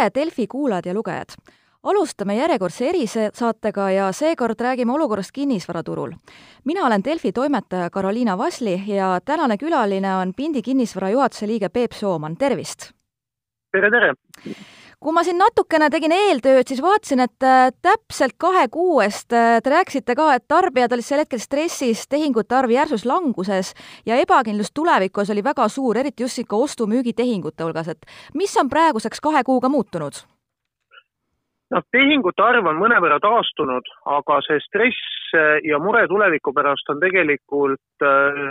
tere, Delfi kuulajad ja lugejad! alustame järjekordse erisaatega ja seekord räägime olukorrast kinnisvaraturul. mina olen Delfi toimetaja Karoliina Vasli ja tänane külaline on Pindi kinnisvara juhatuse liige Peep Sooman, tervist! tere, tere! Kui ma siin natukene tegin eeltööd, siis vaatasin, et äh, täpselt kahe kuu eest äh, te rääkisite ka, et tarbijad olid sel hetkel stressis, tehingute arv järsus languses ja ebakindlus tulevikus oli väga suur, eriti just ikka ostu-müügitehingute hulgas, et mis on praeguseks kahe kuuga muutunud? noh, tehingute arv on mõnevõrra taastunud, aga see stress äh, ja mure tuleviku pärast on tegelikult äh,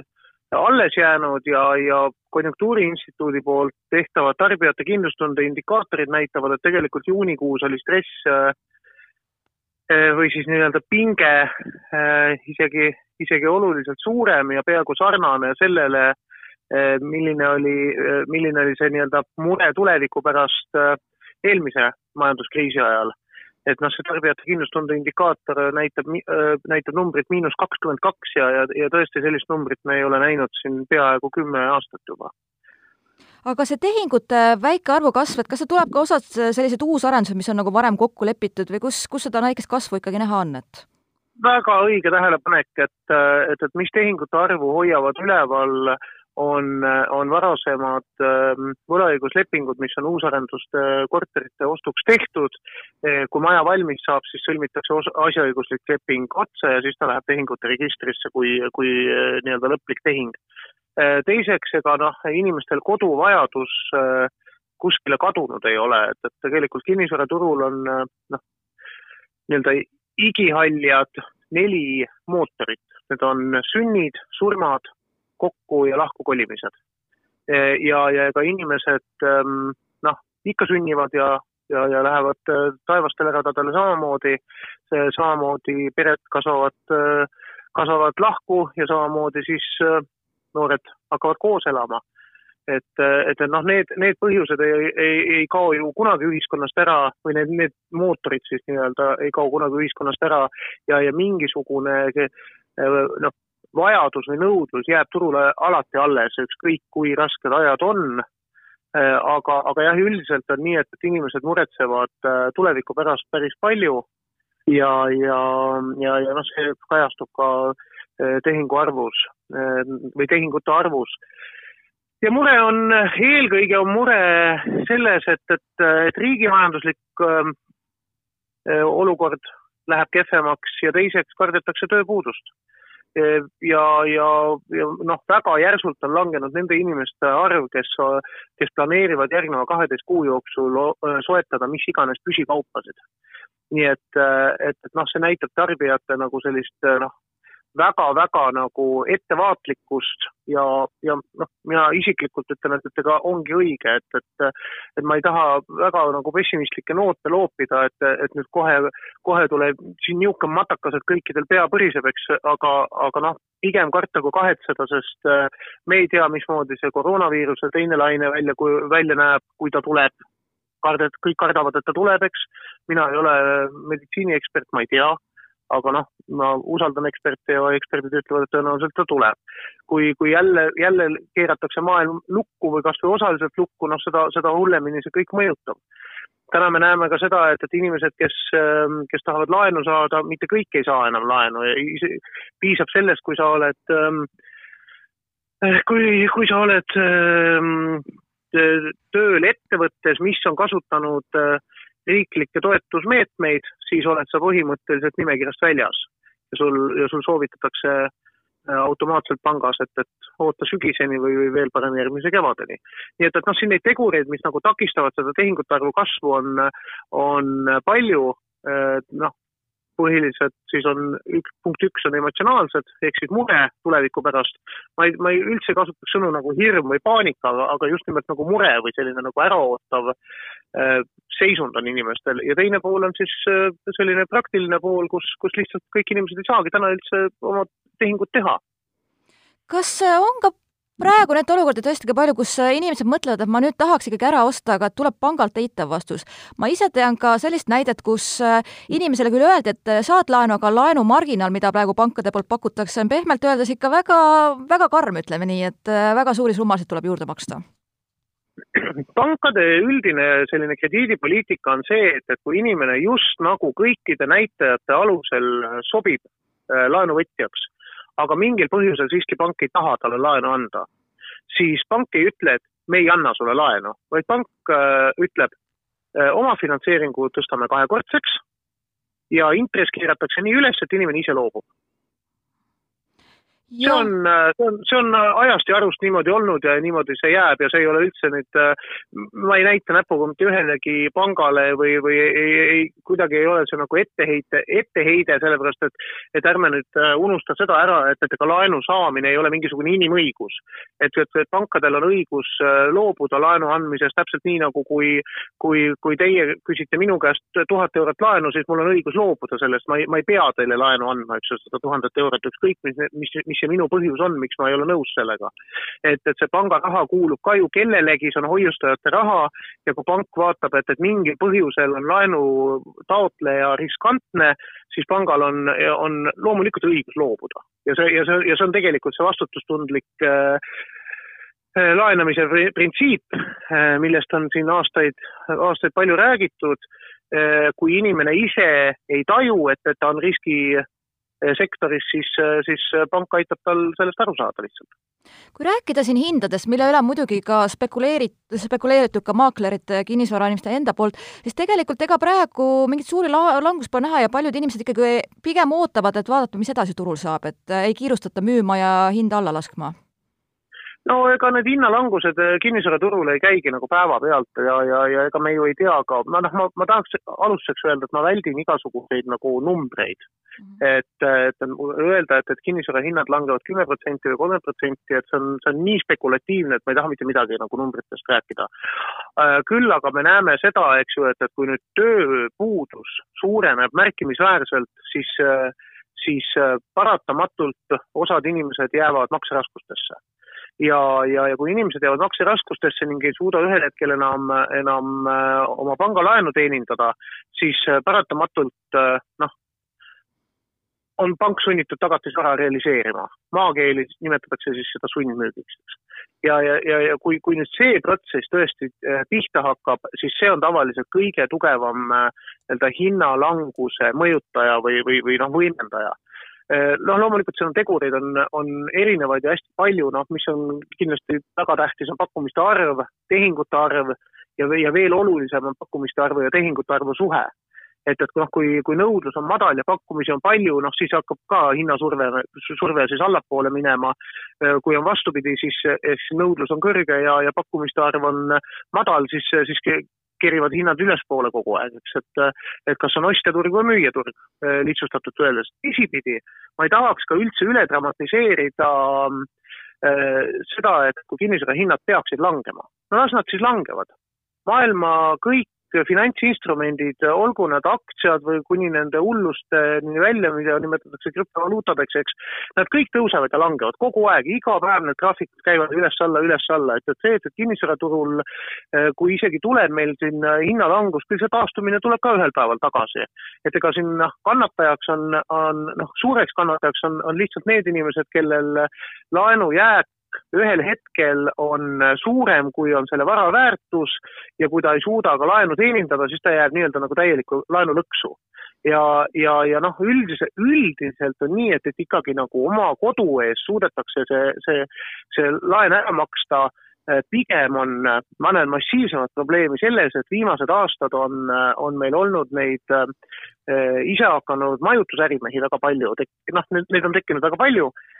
alles jäänud ja, ja Konjunktuuriinstituudi poolt tehtavad tarbijate kindlustunde indikaatorid näitavad, et tegelikult juunikuus oli stress äh, äh, või siis nii-öelda pinge äh, isegi, isegi oluliselt suurem ja peaaegu sarnane sellele, milline oli, milline oli see nii-öelda mure tuleviku pärast eelmise majanduskriisi ajal et noh, see tarbijate kindlustunde indikaator näitab, näitab numbrit miinus kakskümmend kaks ja, ja, ja tõesti sellist numbrit me ei ole näinud siin peaaegu kümme aastat juba. aga see tehingute väike arvu kasv, et kas see tuleb ka osad sellised uusarendused, mis on nagu varem kokku lepitud või kus, kus seda väikest kasvu ikkagi näha on, et? väga õige tähelepanek, et, et, et mis tehingute arvu hoiavad üleval äh, on, on varasemad ähm, võlaõiguslepingud, mis on uusarenduste korterite ostuks tehtud. Äh, kui maja valmis saab, siis sõlmitakse asjaõiguslik leping otse ja siis ta läheb tehingute registrisse kui, kui äh, nii-öelda lõplik tehing. Äh, teiseks, ega noh, inimestel koduvajadus kuskile kadunud ei ole, et, et tegelikult kinnisvaraturul on noh, nii-öelda igihaljad neli mootorit, need on sünnid, surmad, kokku ja lahku kolimised. E, ja, ja ega inimesed ähm, noh, ikka sünnivad ja, ja, ja lähevad äh, taevastele radadele samamoodi, samamoodi pered kasvavad, äh, kasvavad lahku ja samamoodi siis noored hakkavad koos elama. Et, et, et noh, need, need põhjused ei, ei, ei kao ju kunagi ühiskonnast ära või need, need mootorid siis nii-öelda ei kao kunagi ühiskonnast ära. Ja, ja mingisugune noh, vajadus või nõudlus jääb turule alati alles, ükskõik kui rasked ajad on. Äh, aga, aga jah, üldiselt on nii, et, et inimesed muretsevad äh, tuleviku pärast päris palju. Ja, ja, ja, ja noh, see kajastub ka äh, tehingu arvus või tehingute arvus. Ja mure on, eelkõige on mure selles, et, et, et riigimajanduslik olukord läheb kehvemaks ja teiseks kardetakse tööpuudust ja, ja, ja noh, väga järsult on langenud nende inimeste arv, kes, kes planeerivad järgneva kaheteist kuu jooksul soetada mis iganes püsikaupasid. nii et, et, et noh, see näitab tarbijate nagu sellist noh, väga-väga nagu ettevaatlikkust ja, ja noh, mina isiklikult ütlen, et, et ega ongi õige, et, et et ma ei taha väga nagu pessimistlikke noote loopida, et, et nüüd kohe, kohe tuleb siin niisugune matakas, et kõikidel pea põriseb, eks, aga, aga noh, pigem karta kui kahetseda, sest me ei tea, mismoodi see koroonaviiruse teine laine välja, välja näeb, kui ta tuleb kardad, kõik kardavad, et ta tuleb, eks. mina ei ole meditsiiniekspert, ma ei tea aga noh, ma usaldan eksperte ja eksperdid ütlevad, et tõenäoliselt ta tuleb. kui, kui jälle, jälle keeratakse maailm lukku või kas või osaliselt lukku, noh seda, seda hullemini see kõik mõjutab. täna me näeme ka seda, et, et inimesed, kes, ähm, kes tahavad laenu saada, mitte kõik ei saa enam laenu ja piisab sellest, kui sa oled, ähm, kui, kui sa oled ähm, tööl ettevõttes, mis on kasutanud äh, riiklikke toetusmeetmeid, siis oled sa põhimõtteliselt nimekirjast väljas ja sul, ja sul soovitatakse äh, automaatselt pangas, et, et oota sügiseni või, või veel parem järgmise kevadeni. nii et, et noh, siin neid tegureid, mis nagu takistavad seda tehingute arvu kasvu, on, on palju, äh, noh, põhiliselt siis on üks, punkt üks on emotsionaalsed, ehk siis mure tuleviku pärast. ma ei, ma ei üldse kasutaks sõnu nagu hirm või paanika, aga, just nimelt nagu mure või selline nagu äraootav äh, seisund on inimestel ja teine pool on siis äh, selline praktiline pool, kus, kus lihtsalt kõik inimesed ei saagi täna üldse oma tehingut teha. kas on ka praegu neid olukordi tõesti ka palju, kus äh, inimesed mõtlevad, et ma nüüd tahaks ikkagi ära osta, aga tuleb pangalt eitav vastus. ma ise tean ka sellist näidet, kus äh, inimesele küll öeldi, et äh, saad laenu, aga laenumarginaal, mida praegu pankade poolt pakutakse, on pehmelt öeldes ikka väga, väga karm, ütleme nii, et väga suuri summasid tuleb juurde maksta pankade üldine selline krediidipoliitika on see, et, et kui inimene just nagu kõikide näitajate alusel sobib laenuvõtjaks, aga mingil põhjusel siiski pank ei taha talle laenu anda, siis pank ei ütle, et me ei anna sulle laenu, vaid pank äh, ütleb, äh, omafinantseeringu tõstame kahekordseks ja intress keeratakse nii üles, et inimene ise loobub see on, äh, see on, see on äh, ajast ja arust niimoodi olnud ja niimoodi see jääb ja see ei ole üldse nüüd, äh, ma ei näita näpuga mitte ühelegi pangale või, või ei, ei, kuidagi ei ole see nagu etteheite, etteheide, sellepärast et, et ärme nüüd unusta seda ära, et, et ega laenu saamine ei ole mingisugune inimõigus. et, et, et pankadel on õigus loobuda laenu andmisest täpselt nii, nagu kui, kui, kui teie küsite minu käest tuhat eurot laenu, siis mul on õigus loobuda sellest, ma ei, ma ei pea teile laenu andma, eks ju, seda tuhandet eurot, ükskõik mis, mis, mis mis see minu põhjus on, miks ma ei ole nõus sellega. et, et see panga raha kuulub ka ju kellelegi, see on hoiustajate raha ja kui pank vaatab, et, et mingil põhjusel on laenu taotleja riskantne, siis pangal on, on loomulikult õigus loobuda ja see, ja see, ja see on tegelikult see vastutustundlik äh, äh laenamise printsiip, äh, millest on siin aastaid, aastaid palju räägitud. Äh, kui inimene ise ei taju, et, et ta on riski sektoris, siis, eh, siis eh, pank aitab tal sellest aru saada lihtsalt. kui rääkida siin hindadest, mille üle muidugi ka spekuleerit-, spekuleeritud ka maaklerite, kinnisvarainimeste enda poolt, siis tegelikult ega praegu mingit suuri la-, langust pole näha ja paljud inimesed ikkagi pigem ootavad, et vaadata, mis edasi turul saab, et ei kiirustata müüma ja hinda alla laskma no ega need hinnalangused eh, kinnisvaraturul ei käigi nagu päevapealt ja, ja, ja ega me ju ei tea ka, ma noh, ma, ma tahaks alustuseks öelda, et ma väldin igasuguseid nagu numbreid mm. -hmm. et, et öelda, et, et kinnisvara hinnad langevad kümme protsenti või kolmkümmend protsenti, et see on, see on nii spekulatiivne, et ma ei taha mitte midagi nagu numbritest rääkida. Äh, küll aga me näeme seda, eks ju, et, et kui nüüd tööpuudus suureneb märkimisväärselt, siis siis äh, paratamatult osad inimesed jäävad makseraskustesse ja, ja, ja kui inimesed jäävad makseraskustesse ning ei suuda ühel hetkel enam, enam äh, oma pangalaenu teenindada, siis äh, paratamatult äh, noh, on pank sunnitud tagatisvara realiseerima. maakeelis nimetatakse siis seda sundmüügiks, ja, ja, ja, ja kui, kui nüüd see protsess tõesti pihta hakkab, siis see on tavaliselt kõige tugevam nii-öelda hinnalanguse mõjutaja või, või, või noh, võimendaja noh, loomulikult seal on tegureid, on, on erinevaid ja hästi palju, noh, mis on kindlasti väga tähtis, on pakkumiste arv, tehingute arv ja, ja veel olulisem on pakkumiste arvu ja tehingute arvu suhe. et, et noh, kui, kui nõudlus on madal ja pakkumisi on palju, noh siis hakkab ka hinnasurve, surve siis allapoole minema. Eh, kui on vastupidi, siis, siis nõudlus on kõrge ja, ja pakkumiste arv on madal, siis, siis kerivad hinnad ülespoole kogu aeg, eks, et et kas on ostjaturg või müüjaturg, eh, lihtsustatult öeldes. teisipidi, ma ei tahaks ka üldse üle dramatiseerida äh, seda, et kui kinnisvara hinnad peaksid langema, no las nad siis langevad. maailma kõik finantsinstrumendid, olgu nad aktsiad või kuni nende hullusteni välja, mida nimetatakse krüptovaluutadeks, eks, nad kõik tõusevad ja langevad kogu aeg, iga päev need graafikud käivad üles-alla, üles-alla, et, et see, et kinnisvaraturul eh, kui isegi tuleb meil siin hinnalangus, küll see taastumine tuleb ka ühel päeval tagasi. et ega siin noh, kannatajaks on, on noh, suureks kannatajaks on, on lihtsalt need inimesed, kellel laenujääk ühel hetkel on suurem, kui on selle vara väärtus ja kui ta ei suuda ka laenu teenindada, siis ta jääb nii-öelda nagu täielikku laenulõksu. ja, ja, ja noh, üldiselt, üldiselt on nii, et, et ikkagi nagu oma kodu eest suudetakse see, see, see laen ära maksta pigem on, ma näen massiivsemat probleemi selles, et viimased aastad on, on meil olnud neid äh, ise hakanud majutusärimehi väga palju, noh, neid on tekkinud väga palju Äh,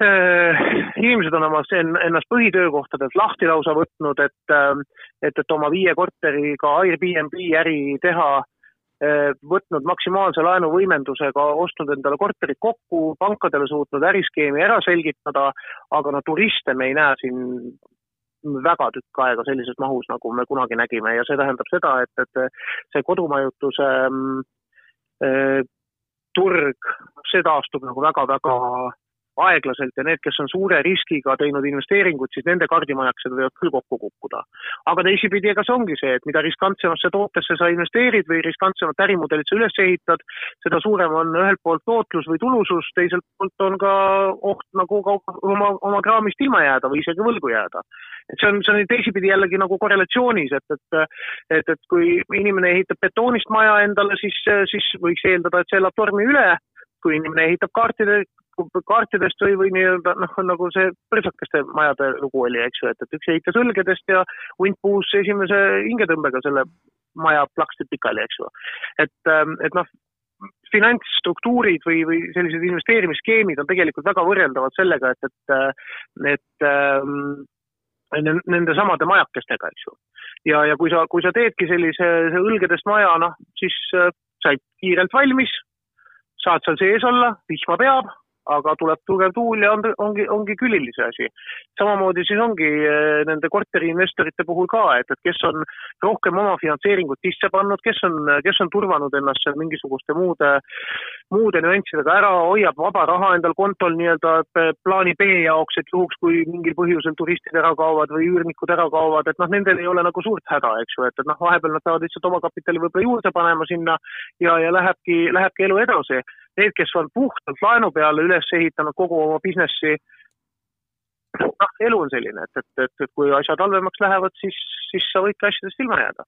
inimesed on oma ennast põhitöökohtadelt lahti lausa võtnud, et, äh, et, et oma viie korteriga Airbnb äri teha, äh, võtnud maksimaalse laenuvõimendusega, ostnud endale korterid kokku, pankadele suutnud äriskeemi ära selgitada, aga no turiste me ei näe siin väga tükk aega sellises mahus, nagu me kunagi nägime. Ja see tähendab seda, et, et see kodumajutuse äh, turg, see taastub nagu väga-väga aeglaselt ja need, kes on suure riskiga teinud investeeringuid, siis nende kardimajakesed võivad küll kokku kukkuda. aga teisipidi, ega see ongi see, et mida riskantsemasse tootesse sa investeerid või riskantsemat ärimudelit sa üles ehitad, seda suurem on ühelt poolt tootlus või tulusus, teiselt poolt on ka oht nagu ka oma, oma kraamist ilma jääda või isegi võlgu jääda. et see on, see on teisipidi jällegi nagu korrelatsioonis, et, et et, et kui inimene ehitab betoonist maja endale, siis, siis võiks eeldada, et see elab tormi üle, kui inimene ehitab kaartide, kaartidest või, või nii-öelda noh, nagu see põrsakeste majade lugu oli, eks ju, et, et üks ehitas õlgedest ja hunt puhus esimese hingetõmbega selle maja plaksti pikali, eks ju. et, ähm, et noh, finantsstruktuurid või, või sellised investeerimisskeemid on tegelikult väga võrreldavad sellega, et, et, et ähm, nende samade majakestega, eks ju. ja, ja kui sa, kui sa teedki sellise õlgedest maja, noh, siis äh, said kiirelt valmis, saad seal sees olla, vihma peab, aga tuleb tugev tuul ja on, ongi, ongi külili see asi. samamoodi siis ongi eh, nende korteriinvestorite puhul ka, et, et kes on rohkem oma finantseeringut sisse pannud, kes on, kes on turvanud ennast seal mingisuguste muude, muude nüanssidega ära, hoiab vaba raha endal kontol nii-öelda plaani B jaoks, et juhuks, kui mingil põhjusel turistid ära kaovad või üürnikud ära kaovad, et noh, nendel ei ole nagu suurt häda, eks ju, et, et noh, vahepeal nad peavad lihtsalt omakapitali võib-olla juurde panema sinna ja, ja lähebki, lähebki elu edasi need, kes on puhtalt laenu peale üles ehitanud kogu oma businessi, noh, elu on selline, et, et, et, et kui asjad halvemaks lähevad, siis, siis sa võidki asjadest ilma jääda.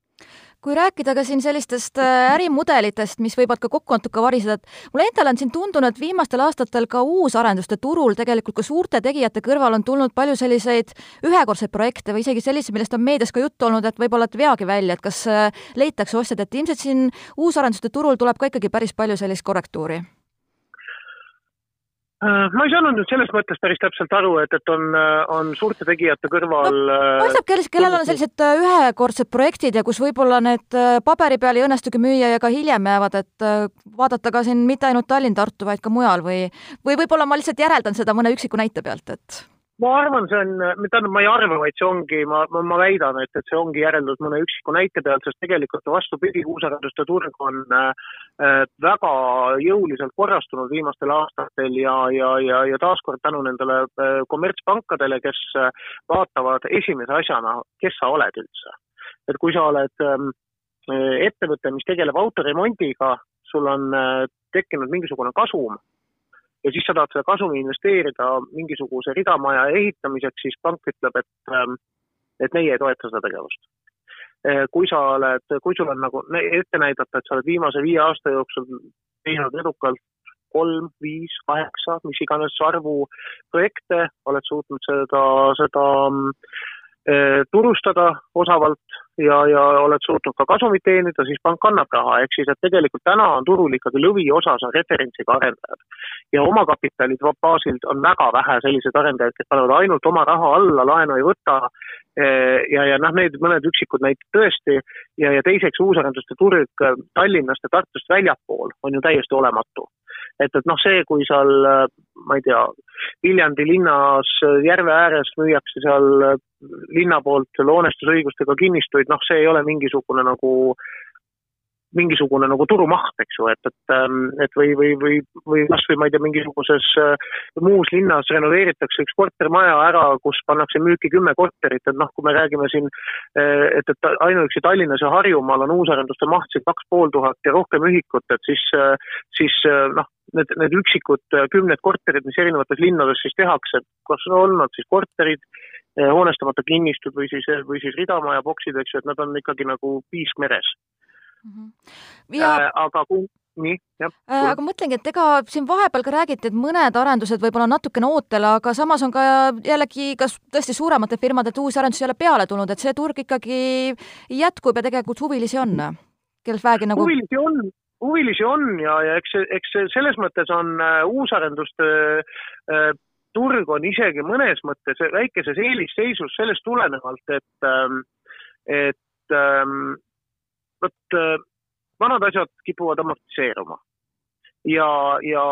kui rääkida ka siin sellistest äh, ärimudelitest, mis võivad ka kokku natuke variseda, et mulle endale on siin tundunud, viimastel aastatel ka uusarenduste turul tegelikult ka suurte tegijate kõrval on tulnud palju selliseid ühekordseid projekte või isegi selliseid, millest on meedias ka juttu olnud, et võib-olla et veagi välja, et kas äh, leitakse ostjad, et ilmselt siin uusarenduste turul tuleb ka ikkagi päris palju sellist korrektuuri ma ei saanud nüüd selles mõttes päris täpselt aru, et, et on, äh, on suurte tegijate kõrval no, paistab, kellel, kellel on sellised äh, ühekordsed projektid ja kus võib-olla need paberi peal ei õnnestugi müüa ja ka hiljem jäävad, et vaadata ka siin mitte ainult Tallinn, Tartu, vaid ka mujal või, või võib-olla ma lihtsalt järeldan seda mõne üksiku näite pealt, et ma arvan, see on, tähendab, ma ei arva, vaid see ongi, ma, ma, ma väidan, et, et see ongi järeldus mõne üksiku näite pealt, sest tegelikult vastupidi, uusarenduste turg on äh, väga jõuliselt korrastunud viimastel aastatel ja, ja, ja, ja taaskord tänu nendele äh, kommertspankadele, kes äh, vaatavad esimese asjana, kes sa oled üldse. et kui sa oled äh, ettevõte, mis tegeleb autoremondiga, sul on äh, tekkinud mingisugune kasum ja siis sa tahad seda kasumi investeerida mingisuguse ridamaja ehitamiseks, siis pank ütleb, et, ähm, et meie ei toeta seda tegevust. Äh, kui sa oled, kui sul on nagu ette näidata, et sa oled viimase viie aasta jooksul teinud edukalt kolm, viis, kaheksa, mis iganes arvu projekte, oled suutnud seda, seda turustada osavalt ja, ja oled suutnud ka kasumit teenida, siis pank annab raha, ehk siis et tegelikult täna on turul ikkagi lõviosas on referentsiga arendajad. ja omakapitali baasilt on väga vähe selliseid arendajaid, kes panevad ainult oma raha alla, laenu ei võta. Ja, ja noh, need mõned üksikud näited tõesti. Ja, ja teiseks uusarenduste turg Tallinnast ja Tartust väljapool on ju täiesti olematu et, et noh, see, kui seal, ma ei tea, Viljandi linnas järve ääres müüakse seal linna poolt hoonestusõigustega kinnistuid, noh, see ei ole mingisugune nagu mingisugune nagu turumaht, eks ju, et, et, ähm, et või, või, või, või kas või ma ei tea, mingisuguses äh, muus linnas renoveeritakse üks kortermaja ära, kus pannakse müüki kümme korterit, et noh, kui me räägime siin, äh, et, et ainuüksi Tallinnas ja Harjumaal on uusarenduste maht siin kaks pool tuhat ja rohkem ühikut, et siis, äh, siis noh, need, need üksikud kümned korterid, mis erinevates linnades siis tehakse, kas on nad siis korterid, hoonestamata kinnistud või siis, või siis ridamaja boksid, eks ju, et nad on ikkagi nagu piisk meres. Ja... Äh, aga kui nii, jah. Äh, aga mõtlengi, et ega siin vahepeal ka räägiti, et mõned arendused võib-olla natukene ootel, aga samas on ka jällegi kas tõesti suuremate firmade uusi arendusi jälle peale tulnud, et see turg ikkagi jätkub ja tegelikult huvilisi on, kellelt vähegi nagu huvilisi on, huvilisi on ja, ja eks, eks selles mõttes on äh, uusarenduste äh, turg on isegi mõnes mõttes väikeses eelisseisus sellest tulenevalt, et, ähm, et ähm, vot äh, vanad asjad kipuvad amortiseeruma. ja, ja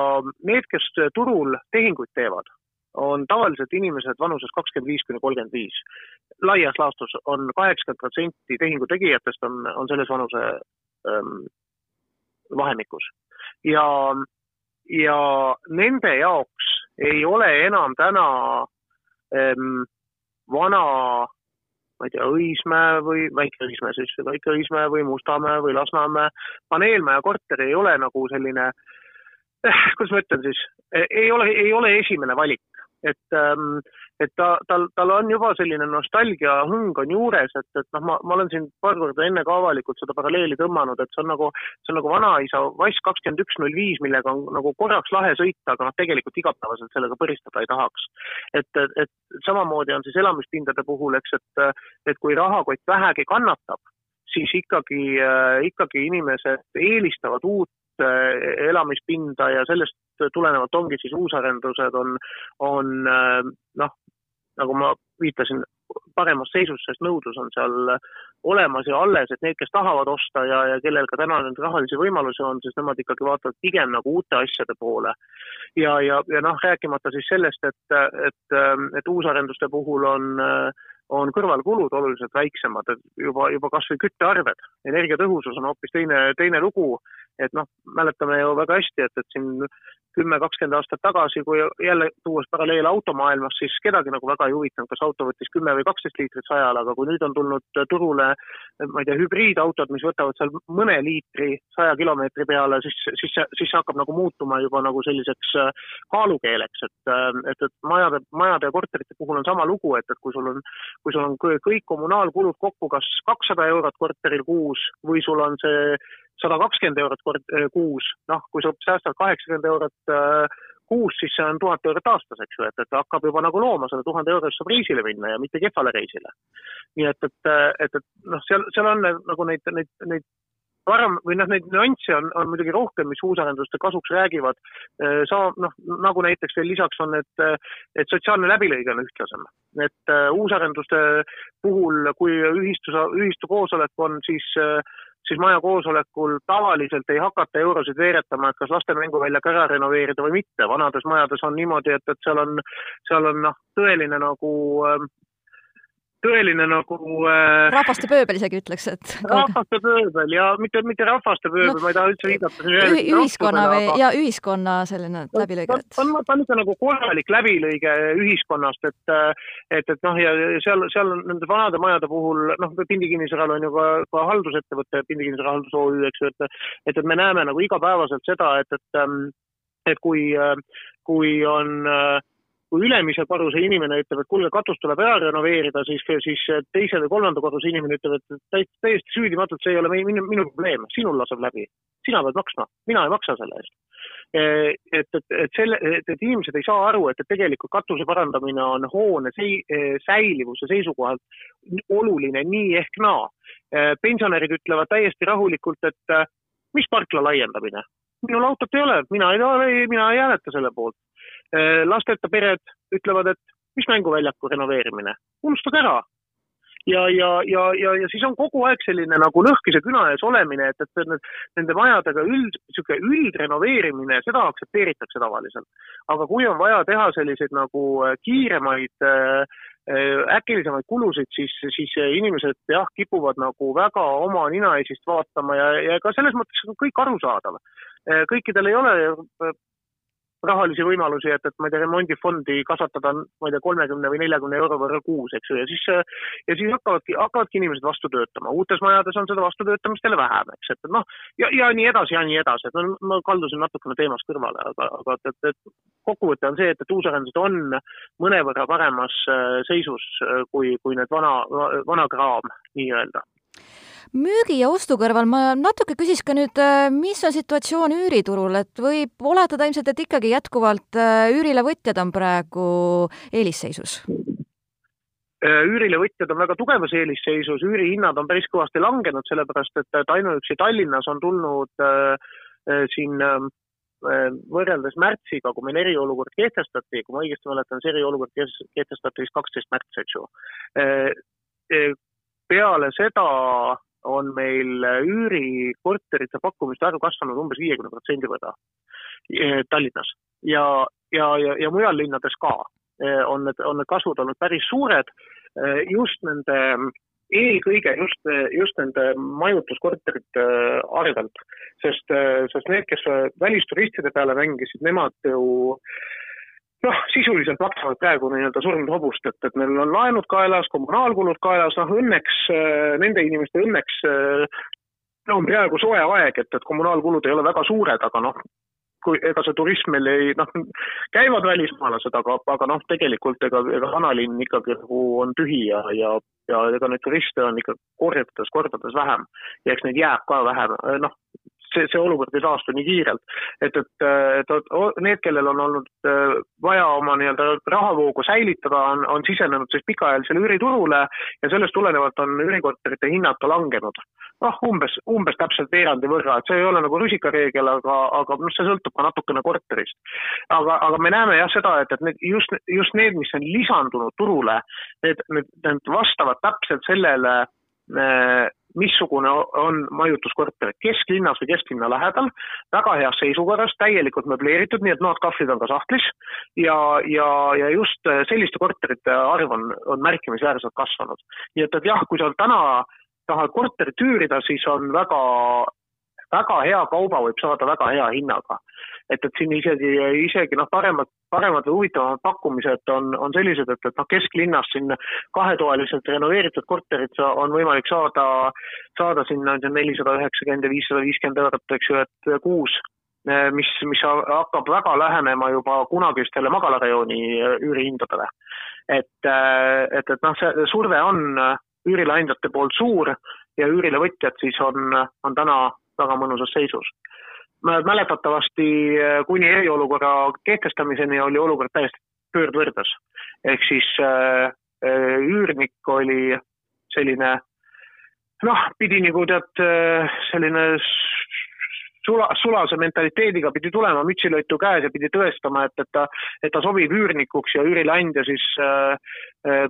need, kes turul tehinguid teevad, on tavaliselt inimesed vanuses kakskümmend viis kuni kolmkümmend viis. laias laastus on kaheksakümmend protsenti tehingu tegijatest on, on selles vanuse ähm, vahemikus. ja, ja nende jaoks ei ole enam täna ähm, vana ma ei tea, Õismäe või Väike-Õismäe siis, Väike-Õismäe või Mustamäe või Lasnamäe. Paneelmaja korter ei ole nagu selline eh,, kuidas ma ütlen siis, ei ole, ei ole esimene valik et, ähm, et ta, tal, tal on juba selline nostalgia hung on juures, et, et noh, ma, ma olen siin paar korda enne ka avalikult seda paralleeli tõmmanud, et see on nagu, see on nagu vanaisa Wise kakskümmend üks null viis, millega on nagu korraks lahe sõita, aga noh, tegelikult igapäevaselt sellega põristada ei tahaks. et, et, et samamoodi on siis elamispindade puhul, eks, et, et kui rahakott vähegi kannatab, siis ikkagi, äh, ikkagi inimesed eelistavad uut äh, elamispinda ja sellest tulenevalt ongi siis uusarendused on, on äh, noh, nagu ma viitasin, paremas seisus, sest nõudlus on seal olemas ja alles, et need, kes tahavad osta ja, ja kellel ka täna neid rahalisi võimalusi on, siis nemad ikkagi vaatavad pigem nagu uute asjade poole. ja, ja, ja noh, rääkimata siis sellest, et, et, et uusarenduste puhul on on kõrvalkulud oluliselt väiksemad, et juba, juba kas või küttearved, energiatõhusus on hoopis teine, teine lugu, et noh, mäletame ju väga hästi, et, et siin kümme, kakskümmend aastat tagasi, kui jälle tuues paralleel automaailmas, siis kedagi nagu väga ei huvitanud, kas auto võttis kümme või kaksteist liitrit sajal, aga kui nüüd on tulnud turule, ma ei tea, hübriidautod, mis võtavad seal mõne liitri saja kilomeetri peale, siis, siis see, siis see hakkab nagu muutuma juba nagu selliseks äh, kaalukeeleks, et, äh, et, et majade, majade ja korterite puhul on sama lugu, et, et kui sul on, kui sul on kõik kommunaalkulud kokku kas kakssada eurot korteril kuus või sul on see sada kakskümmend eurot kord äh, kuus, noh, kui sa säästad kaheksakümmend eurot äh, kuus, siis see on tuhat eurot aastas, eks ju, et, et hakkab juba nagu looma selle tuhande euro eest saab reisile minna ja mitte kehvale reisile. nii et, et, et, et noh, seal, seal on nagu neid, neid, neid varem või noh, neid nüansse on, on muidugi rohkem, mis uusarenduste kasuks räägivad. Äh, sa noh, nagu näiteks veel lisaks on, et, et sotsiaalne läbilõige on ühtlasem, et uusarenduste puhul, kui ühistus, ühistu koosolek on, siis uh, siis maja koosolekul tavaliselt ei hakata eurosid veeretama, et kas laste mänguväljak ära renoveerida või mitte. vanades majades on niimoodi, et, et seal on, seal on noh, tõeline nagu äh, tõeline nagu äh, rahvaste pööbel isegi ütleks, et rahvaste pööbel ja mitte, mitte rahvaste pööbel no,, ma ei taha üldse viidata ühi, ühiskonna või aga... ja ühiskonna selline läbilõige, ta on, ta on ikka nagu korralik läbilõige ühiskonnast, et et, et noh, ja seal, seal nende vanade majade puhul, noh, Pindi kinnisvaral on ju ka, ka haldusettevõte, Pindi kinnisvara haldus OÜ, eks ju, et et, et me näeme nagu igapäevaselt seda, et, et et kui, kui on äh, kui ülemise korruse inimene ütleb, et kuulge, katus tuleb ära renoveerida, siis, siis teise või kolmanda korruse inimene ütleb, et täiesti, täiesti süüdimatult, see ei ole minu, minu probleem, sinul laseb läbi. sina pead maksma, mina ei maksa selle eest. E, et, et, et selle, et, et inimesed ei saa aru, et, et tegelikult katuse parandamine on hoone sei, säilivuse seisukohalt oluline nii ehk naa. E, pensionärid ütlevad täiesti rahulikult, et mis parkla laiendamine, minul autot ei ole, mina ei, mina ei hääleta selle poolt lasteta pered ütlevad, et mis mänguväljaku renoveerimine, unustage ära. ja, ja, ja, ja, ja siis on kogu aeg selline nagu lõhkise küna ees olemine, et, et need, nende majadega üld, niisugune üldrenoveerimine, seda aktsepteeritakse tavaliselt. aga kui on vaja teha selliseid nagu äh, kiiremaid äh, äkilisemaid kulusid, siis, siis inimesed jah, kipuvad nagu väga oma ninaesist vaatama ja, ja ka selles mõttes on kõik arusaadav. kõikidel ei ole rahalisi võimalusi, et, et ma ei tea, remondifondi kasvatada, ma ei tea, kolmekümne või neljakümne euro võrra kuus, eks ju, ja siis, ja siis hakkavadki, hakkavadki inimesed vastu töötama. uutes majades on seda vastutöötamist jälle vähem, eks, et noh, ja, ja nii edasi ja nii edasi, et no ma kaldusin natukene teemast kõrvale, aga, aga et, et, et kokkuvõte on see, et, et uusarendused on mõnevõrra paremas äh, seisus äh, kui, kui need vana, vana kraam nii-öelda müügi ja ostu kõrval ma natuke küsiks ka nüüd, äh, mis on situatsioon üüriturul, et võib oletada ilmselt, et ikkagi jätkuvalt äh, üürilevõtjad on praegu eelisseisus? Äh, üürilevõtjad on väga tugevas eelisseisus, üürihinnad on päris kõvasti langenud, sellepärast et, ainuüksi Tallinnas on tulnud äh, siin äh, võrreldes märtsiga, kui meil eriolukord kehtestati, kui ma õigesti mäletan, see eriolukord kehtestati vist kaksteist märts, eks ju. peale seda on meil üürikorterite pakkumiste arv kasvanud umbes viiekümne protsendi võrra eh, Tallinnas. Ja, ja, ja, ja mujal linnades ka eh, on need, on need kasvud olnud päris suured eh, just nende, eelkõige just, just nende majutuskorterite arvelt, sest, sest need, kes välisturistide peale mängisid, nemad ju noh, sisuliselt maksavad praegu nii-öelda surnud hobust, et, et neil on laenud kaelas, kommunaalkulud kaelas, noh õnneks, nende inimeste õnneks on praegu soe aeg, et, et kommunaalkulud ei ole väga suured, aga noh, kui ega see turism meil ei noh, käivad välismaalased, aga, aga noh, tegelikult ega, ega vanalinn ikkagi nagu on tühi ja, ja, ja ega neid turiste on ikka kordades, kordades vähem. Ja eks neid jääb ka vähem, noh, see, see olukord ei taastu nii kiirelt. et, et, et need, kellel on olnud äh, vaja oma nii-öelda rahavoogu säilitada, on, on sisenenud siis pikaajalisele üüriturule ja sellest tulenevalt on üürikorterite hinnad ka langenud. noh, umbes, umbes täpselt veerandi võrra, et see ei ole nagu rusikareegel, aga, aga noh, see sõltub ka natukene korterist. aga, aga me näeme jah seda, et, et need just, just need, mis on lisandunud turule, need, need, need vastavad täpselt sellele äh, missugune on majutuskorter kesklinnas või kesklinna lähedal, väga heas seisukorras, täielikult möbleeritud, nii et noad-kahvlid on ka sahtlis ja, ja, ja just selliste korterite arv on, on märkimisväärselt kasvanud. nii et, et jah, kui sa täna tahad korterit üürida, siis on väga, väga hea kauba võib saada väga hea hinnaga et, et siin isegi, isegi noh, paremad, paremad või huvitavamad pakkumised on, on sellised, et, et noh, kesklinnas siin kahetoaliselt renoveeritud korterit on võimalik saada, saada sinna nelisada üheksakümmend ja viissada viiskümmend eurot, eks ju, et kuus mis, mis hakkab väga lähenema juba kunagistele magalarajooni üürihindadele. et, et, et noh, see surve on üürileandjate poolt suur ja üürilevõtjad siis on, on täna väga mõnusas seisus mäletatavasti äh, kuni eriolukorra kehtestamiseni oli olukord täiesti pöördvõrdes. ehk siis äh, äh, üürnik oli selline noh, pidi nagu tead, selline sula, sulase mentaliteediga pidi tulema mütsilõitu käes ja pidi tõestama, et, et ta, et ta sobib üürnikuks ja üürileandja siis äh,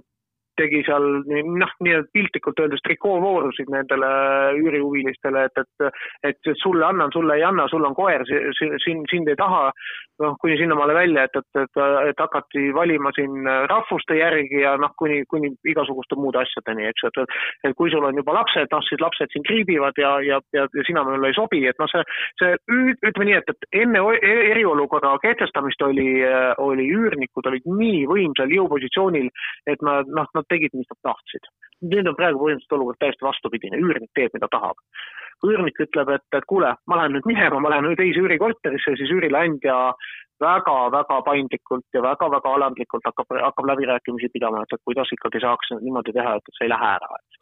tegi seal noh, nii-öelda piltlikult öeldes trikoovoorusid nendele üürihuvilistele, et, et, et sulle annan, sulle ei anna, sul on koer, sind, sind ei taha. noh, kuni sinnamaale välja, et, et, et, et hakati valima siin rahvuste järgi ja noh, kuni, kuni igasuguste muude asjadeni, eks et, et kui sul on juba lapsed, noh siis lapsed sind kriibivad ja, ja, ja, ja sina mulle ei sobi, et noh, see, see ütleme nii, et, et enne eriolukorra kehtestamist oli, oli üürnikud olid nii võimsal jõupositsioonil, et nad noh, nad tegid, mis nad tahtsid. nüüd on praegu põhimõtteliselt olukord täiesti vastupidine, üürnik teeb, mida tahab. kui üürnik ütleb, et, et kuule, ma lähen nüüd minema, ma lähen teise üürikorterisse, siis üürileandja väga-väga paindlikult ja väga-väga alandlikult hakkab, hakkab läbirääkimisi pidama, et, et kuidas ikkagi saaks niimoodi teha, et, et sa ei lähe ära, eks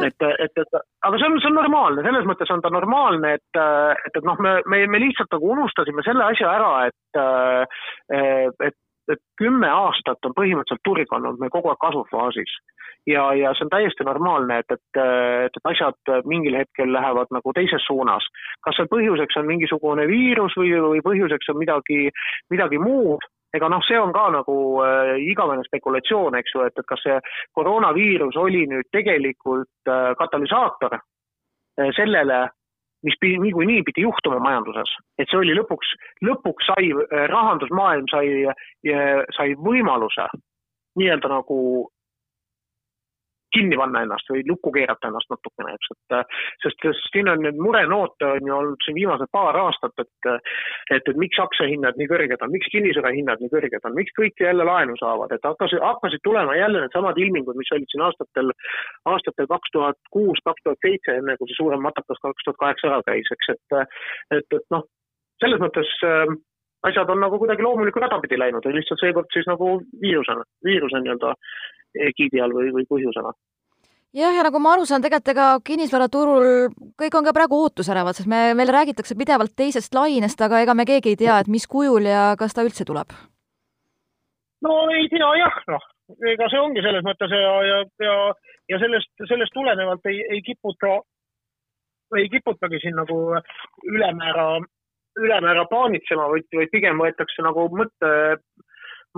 et, et, et aga see on, see on normaalne, selles mõttes on ta normaalne, et, et, et noh, me, me, me lihtsalt nagu unustasime selle asja ära, et, et et kümme aastat on põhimõtteliselt turg olnud meil kogu aeg kasvufaasis. ja, ja see on täiesti normaalne, et, et, et, asjad mingil hetkel lähevad nagu teises suunas. kas seal põhjuseks on mingisugune viirus või, või põhjuseks on midagi, midagi muud, ega noh, see on ka nagu äh, igavene spekulatsioon, eks ju, et, et kas see koroonaviirus oli nüüd tegelikult äh, katalüsaator äh, sellele, mis niikuinii pidi juhtuma majanduses, et see oli lõpuks, lõpuks sai äh, rahandusmaailm sai, äh, sai võimaluse nii-öelda nagu kinni panna ennast või lukku keerata ennast natukene, eks, et sest, sest siin on nüüd murenoote on ju olnud siin viimased paar aastat, et et, et miks aktsiahinnad nii kõrged on, miks kinnisvara hinnad nii kõrged on, miks kõik jälle laenu saavad, et hakkasid, hakkasid tulema jälle needsamad ilmingud, mis olid siin aastatel, aastatel kaks tuhat kuus, kaks tuhat seitse, enne kui see suurem matakas kaks tuhat kaheksa ära käis, eks, et et, et noh, selles mõttes äh, asjad on nagu kuidagi loomulikku rada pidi läinud lihtsalt seekord siis nagu viirusena, viiruse nii-öelda egiidi all või, või põhjusena jah, ja nagu ma aru saan, tegelikult ega kinnisvaraturul kõik on ka praegu ootusärevad, sest me, meil räägitakse pidevalt teisest lainest, aga ega me keegi ei tea, et mis kujul ja kas ta üldse tuleb? no ei tea jah, noh, ega see ongi selles mõttes ja, ja, ja, ja sellest, sellest tulenevalt ei, ei kiputa, ei kiputagi siin nagu ülemäära ülemäära paanitsema, vaid, vaid pigem võetakse nagu mõtte,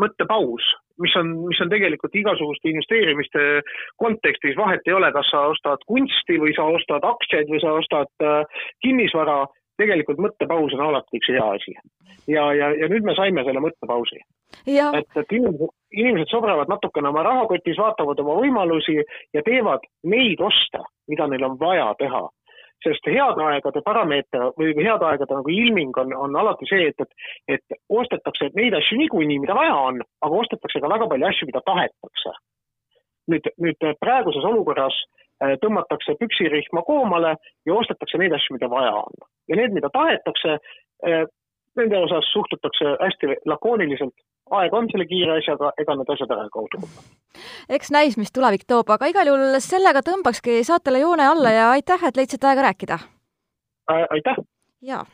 mõttepaus, mis on, mis on tegelikult igasuguste investeerimiste kontekstis, vahet ei ole, kas sa ostad kunsti või sa ostad aktsiaid või sa ostad äh, kinnisvara, tegelikult mõttepaus on alati üks hea asi. ja, ja, ja nüüd me saime selle mõttepausi. et, et inimesed, inimesed sobravad natukene oma rahakotis, vaatavad oma võimalusi ja teevad neid oste, mida neil on vaja teha sest heade aegade parameeter või heade aegade nagu ilming on, on alati see, et, et, et ostetakse neid asju niikuinii, mida vaja on, aga ostetakse ka väga palju asju, mida tahetakse. nüüd, nüüd praeguses olukorras äh, tõmmatakse püksirihma koomale ja ostetakse neid asju, mida vaja on. ja need, mida tahetakse, äh, nende osas suhtutakse hästi lakooniliselt, aeg on selle kiire asjaga, ega need asjad ära ei kaudu. Eks näis, mis tulevik toob, aga igal juhul sellega tõmbakski saatele joone alla ja aitäh, et leidsite aega rääkida. aitäh! jaa